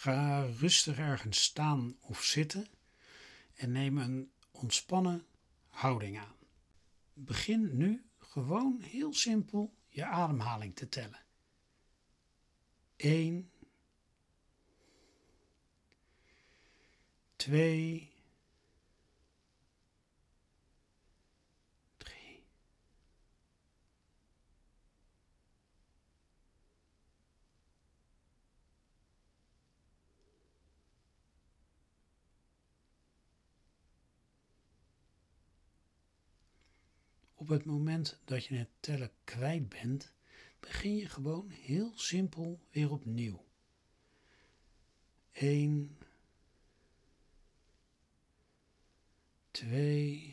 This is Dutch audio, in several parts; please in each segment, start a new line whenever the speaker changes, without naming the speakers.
Ga rustig ergens staan of zitten en neem een ontspannen houding aan. Begin nu gewoon heel simpel je ademhaling te tellen. 1, 2, Op het moment dat je het tellen kwijt bent, begin je gewoon heel simpel weer opnieuw. 1, 2,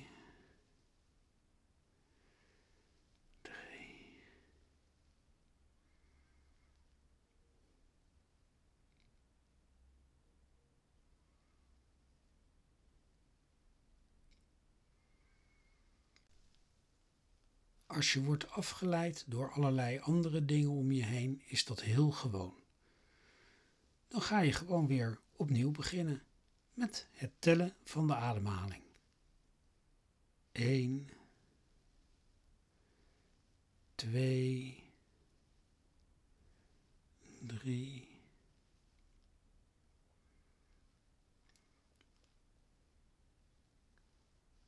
Als je wordt afgeleid door allerlei andere dingen om je heen, is dat heel gewoon. Dan ga je gewoon weer opnieuw beginnen met het tellen van de ademhaling. 1, 2, 3,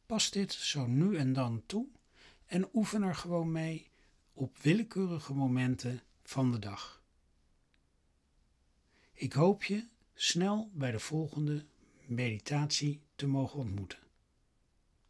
Pas dit zo nu en dan toe en oefen er gewoon mee op willekeurige momenten van de dag. Ik hoop je snel bij de volgende meditatie te mogen ontmoeten.